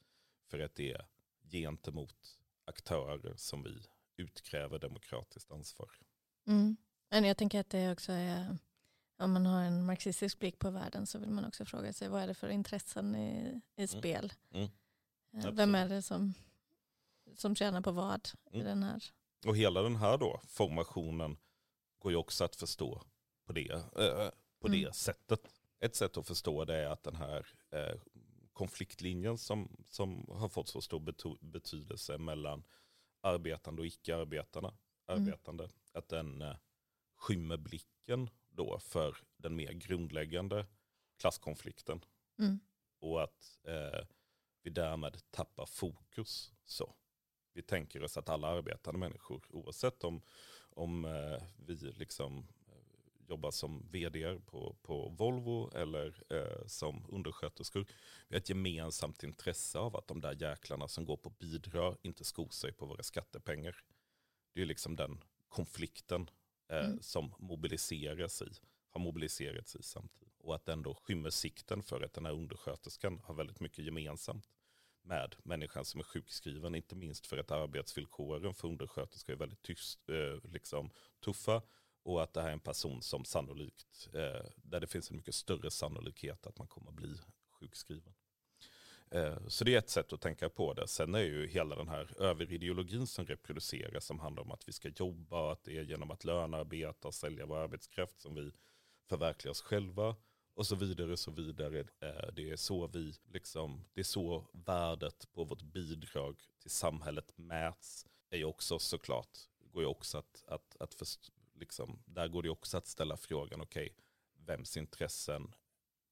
för att det är gentemot aktörer som vi utkräver demokratiskt ansvar. Mm. Men jag tänker att det också är, om man har en marxistisk blick på världen så vill man också fråga sig vad är det för intressen i, i mm. spel? Mm. Mm. Vem är det som, som tjänar på vad i mm. den här? Och hela den här då formationen går ju också att förstå på det, äh, på det mm. sättet. Ett sätt att förstå det är att den här äh, konfliktlinjen som, som har fått så stor betydelse mellan arbetande och icke-arbetande, arbetande, mm. att den eh, skymmer blicken då för den mer grundläggande klasskonflikten. Mm. Och att eh, vi därmed tappar fokus. så. Vi tänker oss att alla arbetande människor, oavsett om, om eh, vi liksom jobbar som vd på, på Volvo eller eh, som undersköterskor. Vi har ett gemensamt intresse av att de där jäklarna som går på bidrag inte skor sig på våra skattepengar. Det är liksom den konflikten eh, mm. som mobiliseras i, har mobiliserats i samtidigt. och att det ändå skymmer sikten för att den här undersköterskan har väldigt mycket gemensamt med människan som är sjukskriven, inte minst för att arbetsvillkoren för undersköterskor är väldigt tyst, eh, liksom, tuffa och att det här är en person som sannolikt, eh, där det finns en mycket större sannolikhet att man kommer att bli sjukskriven. Eh, så det är ett sätt att tänka på det. Sen är ju hela den här överideologin som reproduceras som handlar om att vi ska jobba och att det är genom att lönearbeta och sälja vår arbetskraft som vi förverkligar oss själva och så vidare och så vidare. Eh, det är så vi, liksom, det är så värdet på vårt bidrag till samhället mäts. är ju också såklart, går ju också att, att, att liksom, där går det också att ställa frågan, okej, okay, vems intressen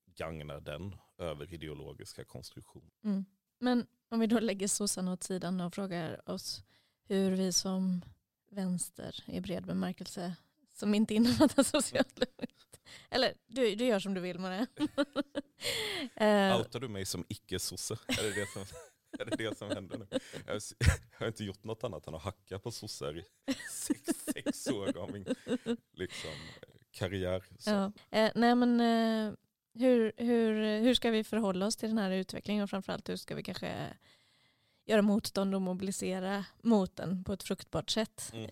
gagnar den över ideologiska konstruktion? Mm. Men om vi då lägger sossarna åt sidan och frågar oss hur vi som vänster i bred bemärkelse som inte innefattar [LAUGHS] socialdemokrati. Eller du, du gör som du vill med det. uh, Outar du mig som icke-sosse? Är det det som, [LAUGHS] är det det som händer nu? [LAUGHS] Jag har inte gjort något annat än att hacka på sossar i sex, sex år av min liksom, karriär. Ja. Uh, nej men uh, hur, hur, hur ska vi förhålla oss till den här utvecklingen och framförallt hur ska vi kanske göra motstånd och mobilisera mot den på ett fruktbart sätt. Mm.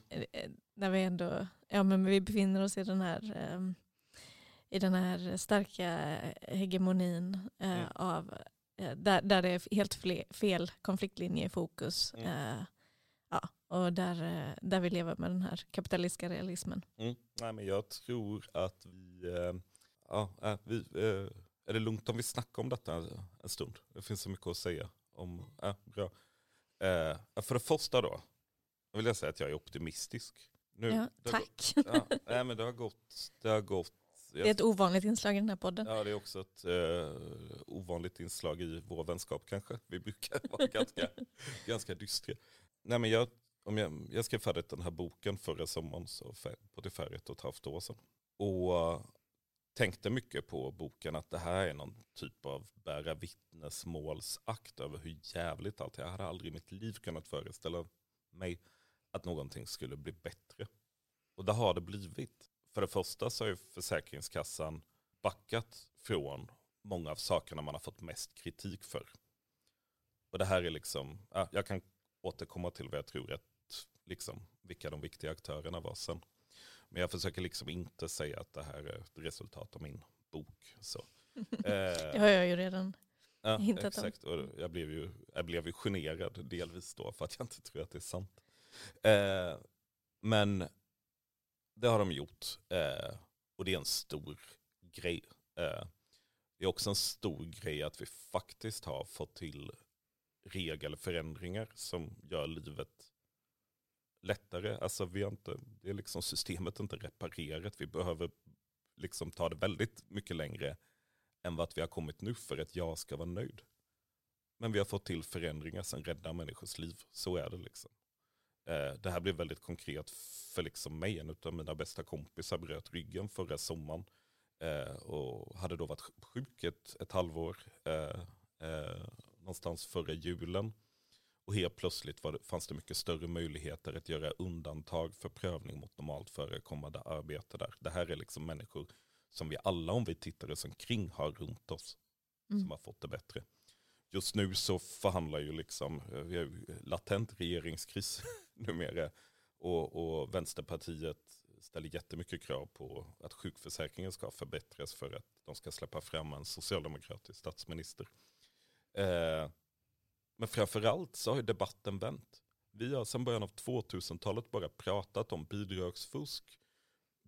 När vi ändå ja, men vi befinner oss i den här, um, i den här starka hegemonin uh, mm. av där, där det är helt fel konfliktlinje i fokus. Mm. Uh, ja, och där, där vi lever med den här kapitalistiska realismen. Mm. Nej, men jag tror att vi, ja, vi är det lugnt om vi snackar om detta en stund? Det finns så mycket att säga. om. Äh, bra. för det första då, vill jag säga att jag är optimistisk. Nu, ja, tack. Gått, ja, nej, men det har gått. Det, har gått det är ett ovanligt inslag i den här podden. Ja, det är också ett eh, ovanligt inslag i vår vänskap kanske. Vi brukar vara [LAUGHS] ganska, ganska dystra. Nej, men jag, om jag, jag skrev färdigt den här boken förra sommaren, så för, på ungefär ett och ett halvt år sedan. Och uh, tänkte mycket på boken att det här är någon typ av bära vittnesmålsakt över hur jävligt allt är. Jag hade aldrig i mitt liv kunnat föreställa mig att någonting skulle bli bättre. Och det har det blivit. För det första så har Försäkringskassan backat från många av sakerna man har fått mest kritik för. Och det här är liksom, ja, jag kan återkomma till vad jag tror att, liksom, vilka de viktiga aktörerna var sen. Men jag försöker liksom inte säga att det här är ett resultat av min bok. Så. [LAUGHS] det har jag ju redan ja, hintat exakt. om. Och jag blev, ju, jag blev ju generad delvis då för att jag inte tror att det är sant. Eh, men det har de gjort eh, och det är en stor grej. Eh, det är också en stor grej att vi faktiskt har fått till regelförändringar som gör livet lättare. Alltså vi har inte, det är liksom systemet inte reparerat. Vi behöver liksom ta det väldigt mycket längre än vad vi har kommit nu för att jag ska vara nöjd. Men vi har fått till förändringar som räddar människors liv. Så är det liksom. Eh, det här blev väldigt konkret för liksom mig. En av mina bästa kompisar bröt ryggen förra sommaren. Eh, och hade då varit sjuk ett, ett halvår. Eh, någonstans före julen. Och helt plötsligt var fanns det mycket större möjligheter att göra undantag för prövning mot normalt förekommande arbete där. Det här är liksom människor som vi alla, om vi tittar oss omkring, har runt oss. Mm. Som har fått det bättre. Just nu så förhandlar ju liksom, eh, vi har latent regeringskris [LAUGHS] numera. Och, och Vänsterpartiet ställer jättemycket krav på att sjukförsäkringen ska förbättras för att de ska släppa fram en socialdemokratisk statsminister. Eh, men framförallt så har ju debatten vänt. Vi har sedan början av 2000-talet bara pratat om bidragsfusk,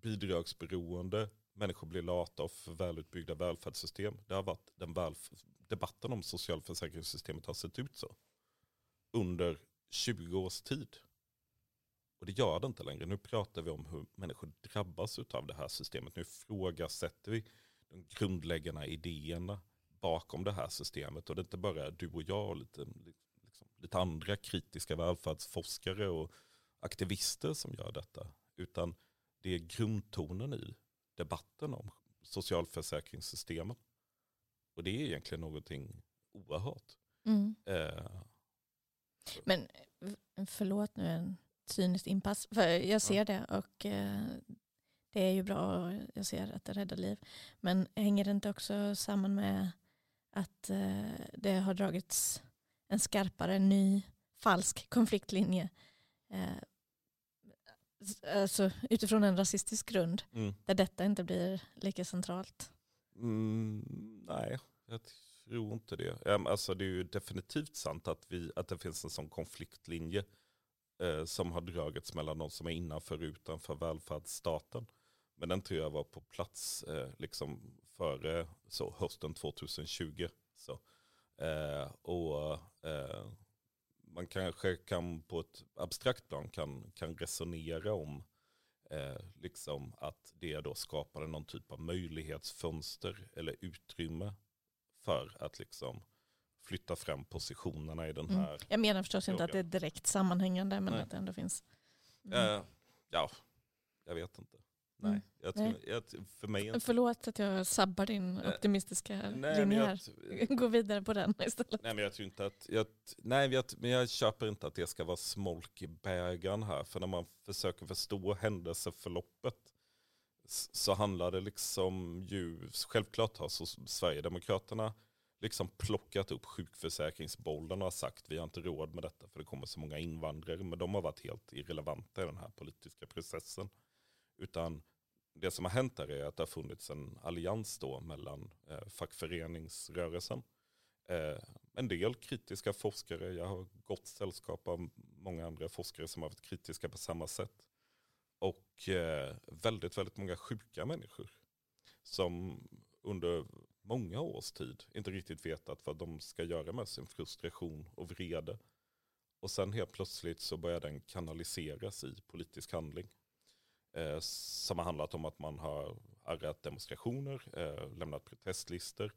bidragsberoende, människor blir lata av för välutbyggda välfärdssystem. Det har varit den välf debatten om socialförsäkringssystemet har sett ut så. Under 20 års tid. Och det gör det inte längre. Nu pratar vi om hur människor drabbas av det här systemet. Nu ifrågasätter vi de grundläggande idéerna bakom det här systemet. Och det är inte bara du och jag och lite, liksom, lite andra kritiska välfärdsforskare och aktivister som gör detta. Utan det är grundtonen i debatten om socialförsäkringssystemet. Och det är egentligen någonting oerhört. Mm. Eh, Men förlåt nu en cyniskt inpass, för jag ser ja. det och eh, det är ju bra och jag ser att det räddar liv. Men hänger det inte också samman med att eh, det har dragits en skarpare, ny, falsk konfliktlinje eh, alltså, utifrån en rasistisk grund Mm. där detta inte blir lika centralt. Mm, nej, jag tror inte det. Alltså, det är ju definitivt sant att, vi, att det finns en sån konfliktlinje eh, som har dragits mellan de som är innanför och utanför välfärdsstaten. Men den tror jag var på plats eh, liksom före så, hösten 2020. Så. Eh, och eh, man kanske kan på ett abstrakt plan kan, kan resonera om eh, liksom att det då skapade någon typ av möjlighetsfönster eller utrymme för att liksom flytta fram positionerna i den Mm. här. Jag menar förstås inte att det är direkt sammanhängande men Nej. att det ändå finns. Mm. Eh, ja, jag vet inte. Nej, Mm. jag Nej. jag, för mig inte... Förlåt att jag sabbar din Eh, optimistiska Nej, linje jag, här. Gå vidare på den istället. nej men jag tror inte att, jag, nej jag, men jag köper inte att det ska vara smolk i bägaren här. För när man försöker förstå händelseförloppet så handlar det liksom ju, självklart har så Sverigedemokraterna liksom plockat upp sjukförsäkringsbollen och har sagt vi har inte råd med detta för det kommer så många invandrare. Men de har varit helt irrelevanta i den här politiska processen. Utan det som har hänt här är att det har funnits en allians då mellan eh, fackföreningsrörelsen, eh, en del kritiska forskare, jag har gott sällskap av många andra forskare som har varit kritiska på samma sätt. Och eh, väldigt, väldigt många sjuka människor som under många års tid inte riktigt vetat vad de ska göra med sin frustration och vrede. Och sen helt plötsligt så börjar den kanaliseras i politisk handling. Eh, som har handlat om att man har arrat demonstrationer, eh, lämnat protestlistor.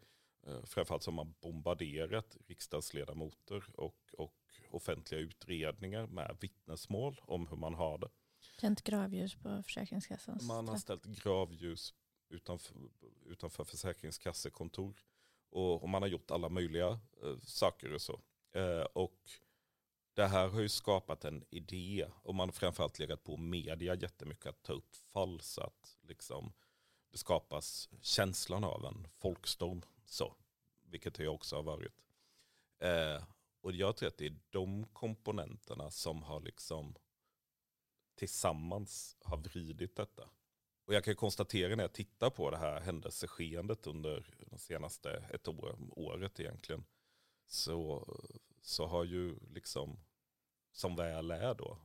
Eh, framförallt så har man bombarderat riksdagsledamöter och, och offentliga utredningar med vittnesmål om hur man har det. Tänt gravljus på Försäkringskassans Man har ställt gravljus utanför, utanför försäkringskassekontor. Och, och man har gjort alla möjliga eh, saker och så. Eh, och det här har ju skapat en idé. Och man har framförallt legat på media jättemycket att ta upp fall så att liksom, det skapas känslan av en folkstorm. Så, vilket det ju också har varit. Eh, och jag tror att det är de komponenterna som har liksom tillsammans har vridit detta. Och jag kan konstatera när jag tittar på det här händelseskeendet under de senaste ett år, året egentligen, så, så har ju liksom, som väl är då,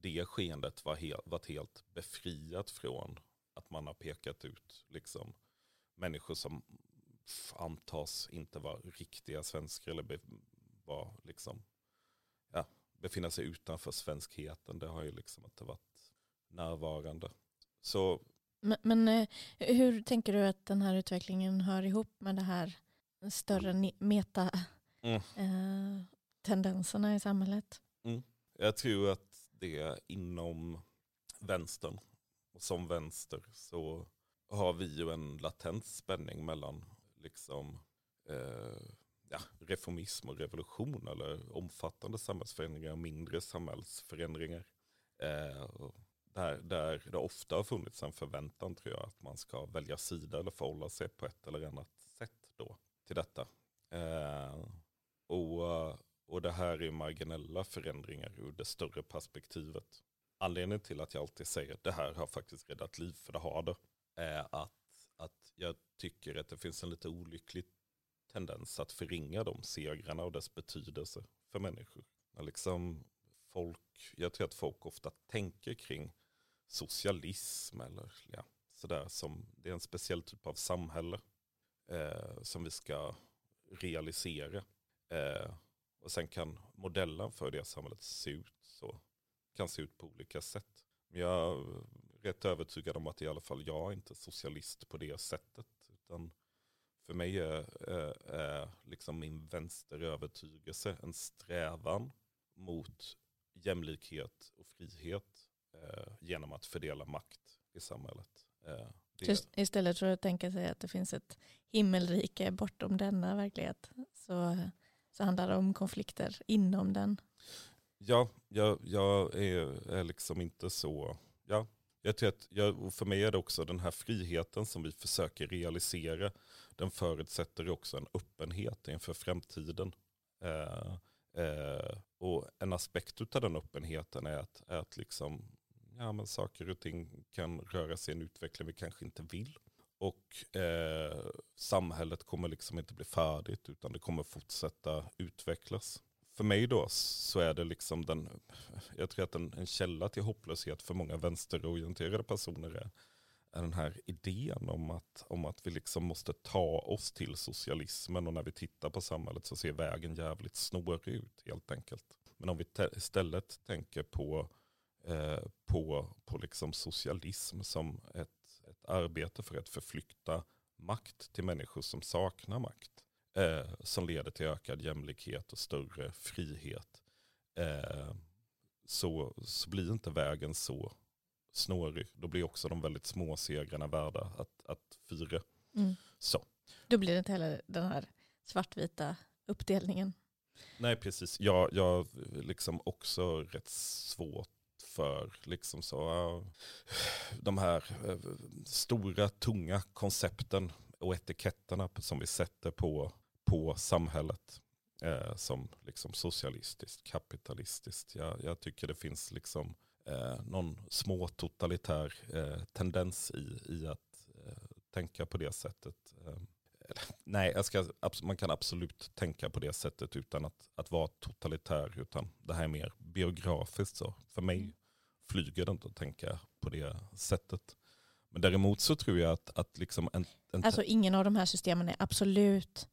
det skeendet var helt, varit helt befriat från att man har pekat ut liksom, människor som antas inte vara riktiga svenskar eller be, var liksom, ja, befinna sig utanför svenskheten. Det har ju liksom inte varit närvarande. Så Men, men eh, hur tänker du att den här utvecklingen hör ihop med det här större ni- meta Mm. eh, tendenserna i samhället? Mm. jag tror att det är inom vänstern. Och som vänster så har vi ju en latent spänning mellan liksom, eh, ja, reformism och revolution eller omfattande samhällsförändringar och mindre samhällsförändringar. Eh, och där, där det ofta har funnits en förväntan tror jag att man ska välja sida eller förhålla sig på ett eller annat sätt då till detta. Eh, och, och det här är marginella förändringar ur det större perspektivet. Anledningen till att jag alltid säger att det här har faktiskt räddat liv, för det har det, är att, att jag tycker att det finns en lite olycklig tendens att förringa de segrarna och dess betydelse för människor. Liksom folk, jag tror att folk ofta tänker kring socialism eller ja, sådär som det är en speciell typ av samhälle eh, som vi ska realisera. Eh, och sen kan modellen för det samhället se ut så kan se ut på olika sätt. Men jag är rätt övertygad om att i alla fall jag är inte socialist på det sättet. Utan för mig är, är, är liksom min vänsterövertygelse en strävan mot jämlikhet och frihet eh, genom att fördela makt i samhället. Eh, det, Just istället för att tänka sig att det finns ett himmelrike bortom denna verklighet så, så handlar det om konflikter inom den. Ja, jag, jag är, är liksom inte så, ja, Jag tror att jag, för mig är det också den här friheten som vi försöker realisera. Den förutsätter också en öppenhet inför framtiden. Eh, eh, och en aspekt av den öppenheten är att, är att liksom, ja, men saker och ting kan röra sig i en utveckling vi kanske inte vill. Och eh, samhället kommer liksom inte bli färdigt utan det kommer fortsätta utvecklas. För mig då så är det liksom den, jag tror att en, en källa till hopplöshet för många vänsterorienterade personer är, är den här idén om att, om att vi liksom måste ta oss till socialismen och när vi tittar på samhället så ser vägen jävligt snårig ut helt enkelt. Men om vi istället tänker på, eh, på, på liksom socialism som ett ett arbete för att förflytta makt till människor som saknar makt. Eh, som leder till ökad jämlikhet och större frihet. Eh, så, så blir inte vägen så snårig. Då blir också de väldigt små segrarna värda att, att fira. Mm. Så. Då blir det inte heller den här svartvita uppdelningen. Nej, precis. Jag, jag liksom också rätt svårt för liksom så, eh, de här eh, stora tunga koncepten och etiketterna som vi sätter på, på samhället. Eh, som liksom socialistiskt, kapitalistiskt. Jag, jag tycker det finns liksom eh, någon små totalitär eh, tendens i, i att eh, tänka på det sättet. Eh, nej, ska, man kan absolut tänka på det sättet utan att, att vara totalitär. Utan det här är mer biografiskt. Så. För mig mm flyger det inte att tänka på det sättet. Men däremot så tror jag att, att liksom en, en... Alltså ingen av de här systemen är absolut,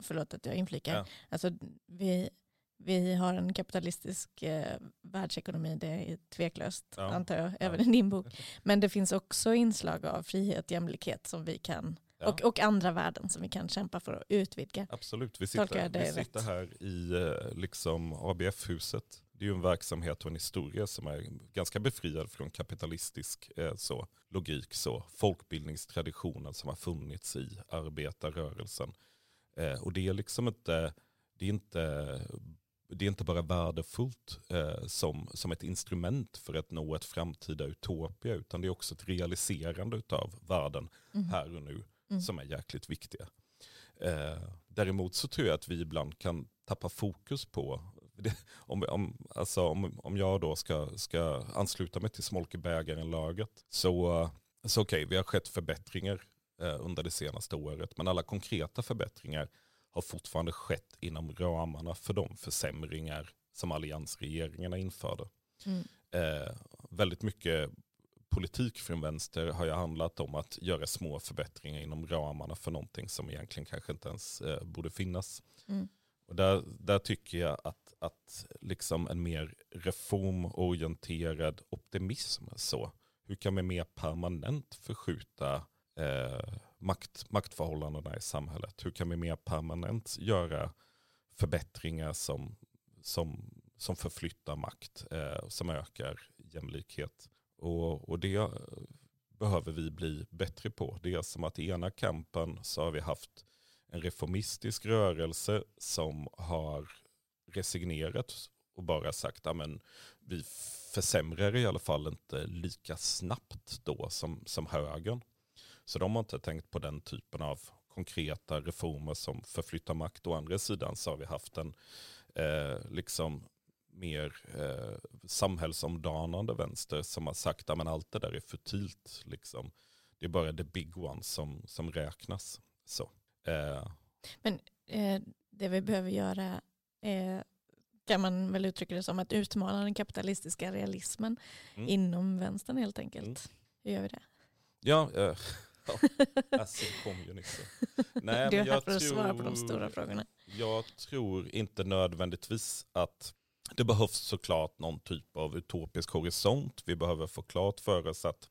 förlåt att jag inflikar, ja. alltså vi, vi har en kapitalistisk eh, världsekonomi, det är tveklöst ja. antar jag, även ja. i din bok. Men det finns också inslag av frihet, jämlikhet som vi kan, ja. och, och andra värden som vi kan kämpa för att utvidga. Absolut, vi sitter, vi sitter här i eh, liksom ABF-huset det är ju en verksamhet och en historia som är ganska befriad från kapitalistisk eh, så, logik. Så, folkbildningstraditionen som har funnits i arbetarrörelsen. Eh, och det är liksom inte, det är inte, det är inte bara värdefullt eh, som, som ett instrument för att nå ett framtida utopia, utan det är också ett realiserande av världen mm. här och nu mm. som är jäkligt viktiga. Eh, däremot så tror jag att vi ibland kan tappa fokus på om, om, alltså om, om jag då ska, ska ansluta mig till smolkebägaren-laget så, så okej, okay, vi har skett förbättringar eh, under det senaste året. Men alla konkreta förbättringar har fortfarande skett inom ramarna för de försämringar som alliansregeringarna införde. Mm. Eh, väldigt mycket politik från vänster har ju handlat om att göra små förbättringar inom ramarna för någonting som egentligen kanske inte ens eh, borde finnas. Mm. Och där, där tycker jag att, att liksom en mer reformorienterad optimism, så, hur kan vi mer permanent förskjuta eh, makt, maktförhållandena i samhället? Hur kan vi mer permanent göra förbättringar som, som, som förflyttar makt, eh, som ökar jämlikhet? Och, och det behöver vi bli bättre på. Det är som att i ena kampen så har vi haft en reformistisk rörelse som har resignerat och bara sagt att vi försämrar i alla fall inte lika snabbt då som, som högern. Så de har inte tänkt på den typen av konkreta reformer som förflyttar makt. Å andra sidan så har vi haft en eh, liksom mer eh, samhällsomdanande vänster som har sagt att allt det där är futilt. Liksom. Det är bara the big ones som, som räknas. Så. Eh. Men eh, det vi behöver göra är, kan man väl uttrycka det som att utmana den kapitalistiska realismen mm. inom vänstern helt enkelt. Mm. Hur gör vi det? Ja, eh, [LAUGHS] ja. Alltså, kom ju nyss. Nej, [LAUGHS] du är här för att svara på de stora frågorna. Jag tror inte nödvändigtvis att det behövs såklart någon typ av utopisk horisont. Vi behöver få klart för oss att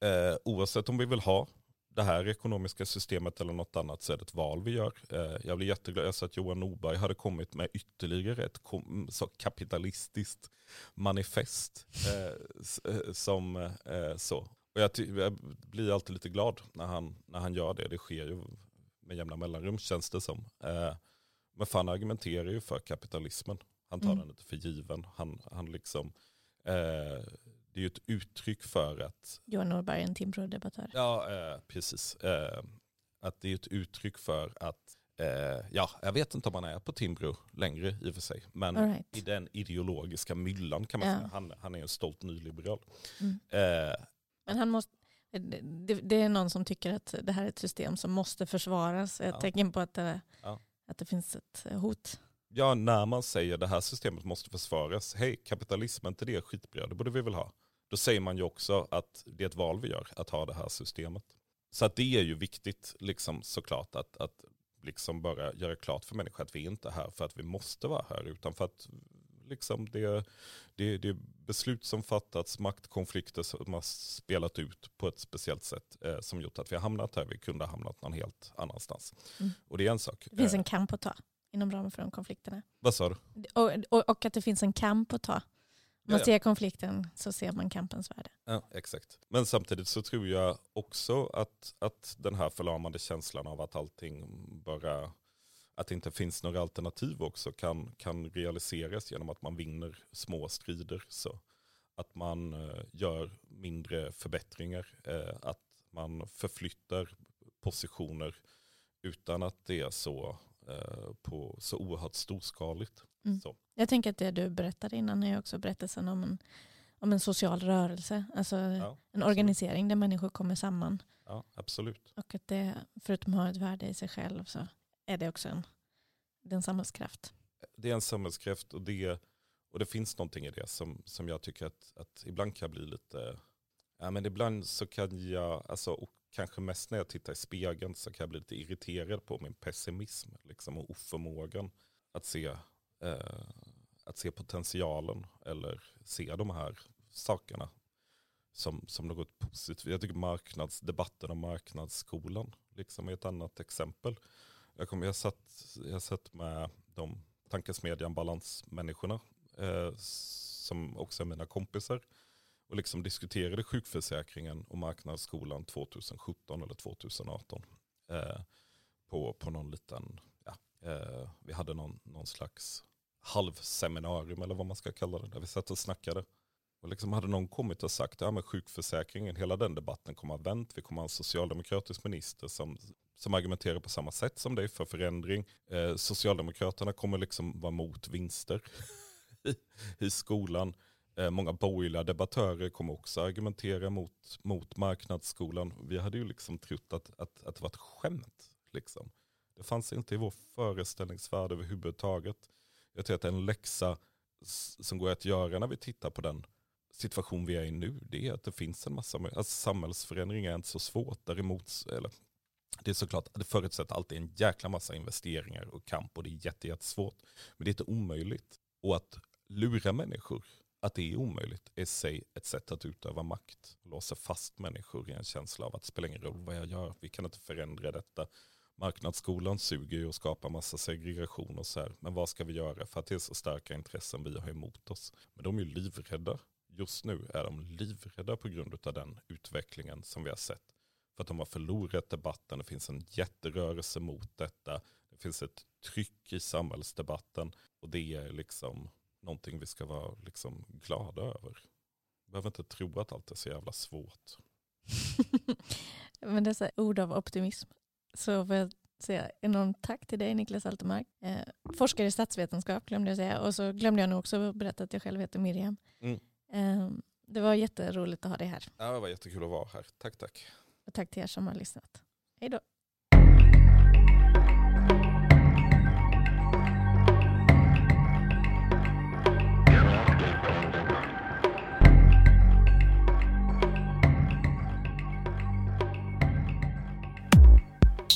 eh, oavsett om vi vill ha det här ekonomiska systemet eller något annat så är det ett val vi gör. Eh, jag blir jätteglad, jag sa att Johan Norberg hade kommit med ytterligare ett så kapitalistiskt manifest. Eh, eh, som så. Och jag, jag, blir alltid lite glad när han, när han gör det. Det sker ju med jämna mellanrum känns det som. Men fan argumenterar ju för kapitalismen. Han tar mm. den inte för given. Han, han liksom, det är ju ett uttryck för att... Johan Norberg, en Timbro-debattör. Ja, eh, precis. Eh, att det är ett uttryck för att, eh, ja, jag vet inte om han är på Timbro längre i och för sig, men right. i den ideologiska myllan kan man ja. säga. Han, han är en stolt nyliberal. Mm. Eh, men han måste, det, det, är någon som tycker att det här är ett system som måste försvaras. Ett ja. tecken på att det, ja. att det finns ett hot. Ja, när man säger det här systemet måste försvaras. Hej, kapitalism, inte det skitbra? Det borde vi väl ha. Då säger man ju också att det är ett val vi gör att ha det här systemet. Så att det är ju viktigt liksom, såklart att, att liksom bara göra klart för människor att vi inte är här för att vi måste vara här utan för att liksom det, det, det beslut som fattats, maktkonflikter som har spelat ut på ett speciellt sätt eh, som gjort att vi har hamnat här. Vi kunde ha hamnat någon helt annanstans. Mm. Och det är en sak. Det finns en kamp att ta inom ramen för de konflikterna. Vad sa du? Och, och, och, att det finns en kamp att ta. Om man ja, ja. ser konflikten så ser man kampens värde. Ja, exakt. Men samtidigt så tror jag också att, att den här förlamande känslan av att allting bara att det inte finns några alternativ också kan, kan realiseras genom att man vinner små strider. Så att man eh, gör mindre förbättringar, eh, att man förflyttar positioner utan att det är så, på, så oerhört storskaligt. Mm. Så. Jag tänker att det du berättade innan är också berättelsen om en, om en social rörelse, alltså ja, en organisering där människor kommer samman. Ja, absolut. Och att det, förutom att ha ett värde i sig själv, så är det också en, det en samhällskraft. Det är en samhällskraft och det, och det finns någonting i det som, som jag tycker att, att ibland kan bli lite, ja men ibland så kan jag, alltså, och kanske mest när jag tittar i spegeln så kan jag bli lite irriterad på min pessimism liksom, och oförmågan att se, eh, att se potentialen eller se de här sakerna som, som något positivt. Jag tycker marknadsdebatten om marknadsskolan liksom är ett annat exempel. Jag, kom, jag, satt, jag satt med de tankesmedjan Balansmänniskorna eh, som också är mina kompisar och liksom diskuterade sjukförsäkringen och marknadsskolan 2017 eller 2018 eh, på, på någon liten, ja, eh, vi hade någon, någon slags halvseminarium eller vad man ska kalla det, där vi satt och snackade. Och liksom hade någon kommit och sagt, ja men sjukförsäkringen, hela den debatten kommer att ha vänt. Vi kommer att ha en socialdemokratisk minister som, som argumenterar på samma sätt som dig för förändring. Eh, Socialdemokraterna kommer liksom vara mot vinster [LAUGHS] i, i skolan. Eh, många borgerliga debattörer kommer också argumentera mot, mot marknadsskolan. Vi hade ju liksom trott att, att, att det var ett skämt. Liksom. Det fanns inte i vår föreställningsvärld överhuvudtaget. Jag tror att en läxa som går att göra när vi tittar på den situation vi är i nu, det är att det finns en massa, alltså samhällsförändring är inte så svårt. Däremot, eller, det är såklart, det förutsätter alltid en jäkla massa investeringar och kamp och det är jättesvårt. Men det är inte omöjligt. Och att lura människor att det är omöjligt är i sig ett sätt att utöva makt. Låsa fast människor i en känsla av att det spelar ingen roll vad jag gör, vi kan inte förändra detta. Marknadsskolan suger ju och skapar massa segregation och så här. Men vad ska vi göra för att det är så starka intressen vi har emot oss? Men de är ju livrädda just nu är de livrädda på grund av den utvecklingen som vi har sett. För att de har förlorat debatten, det finns en jätterörelse mot detta. Det finns ett tryck i samhällsdebatten och det är liksom någonting vi ska vara liksom glada över. Vi behöver inte tro att allt är så jävla svårt. [LAUGHS] Men dessa ord av optimism så får jag säga enormt tack till dig Niklas Altermark. Eh, forskare i statsvetenskap glömde jag säga och så glömde jag nog också berätta att jag själv heter Miriam. Mm. Ehm, det var jätteroligt att ha dig här. Ja, det var jättekul att vara här. Tack, tack. Och tack till er som har lyssnat. Hej då.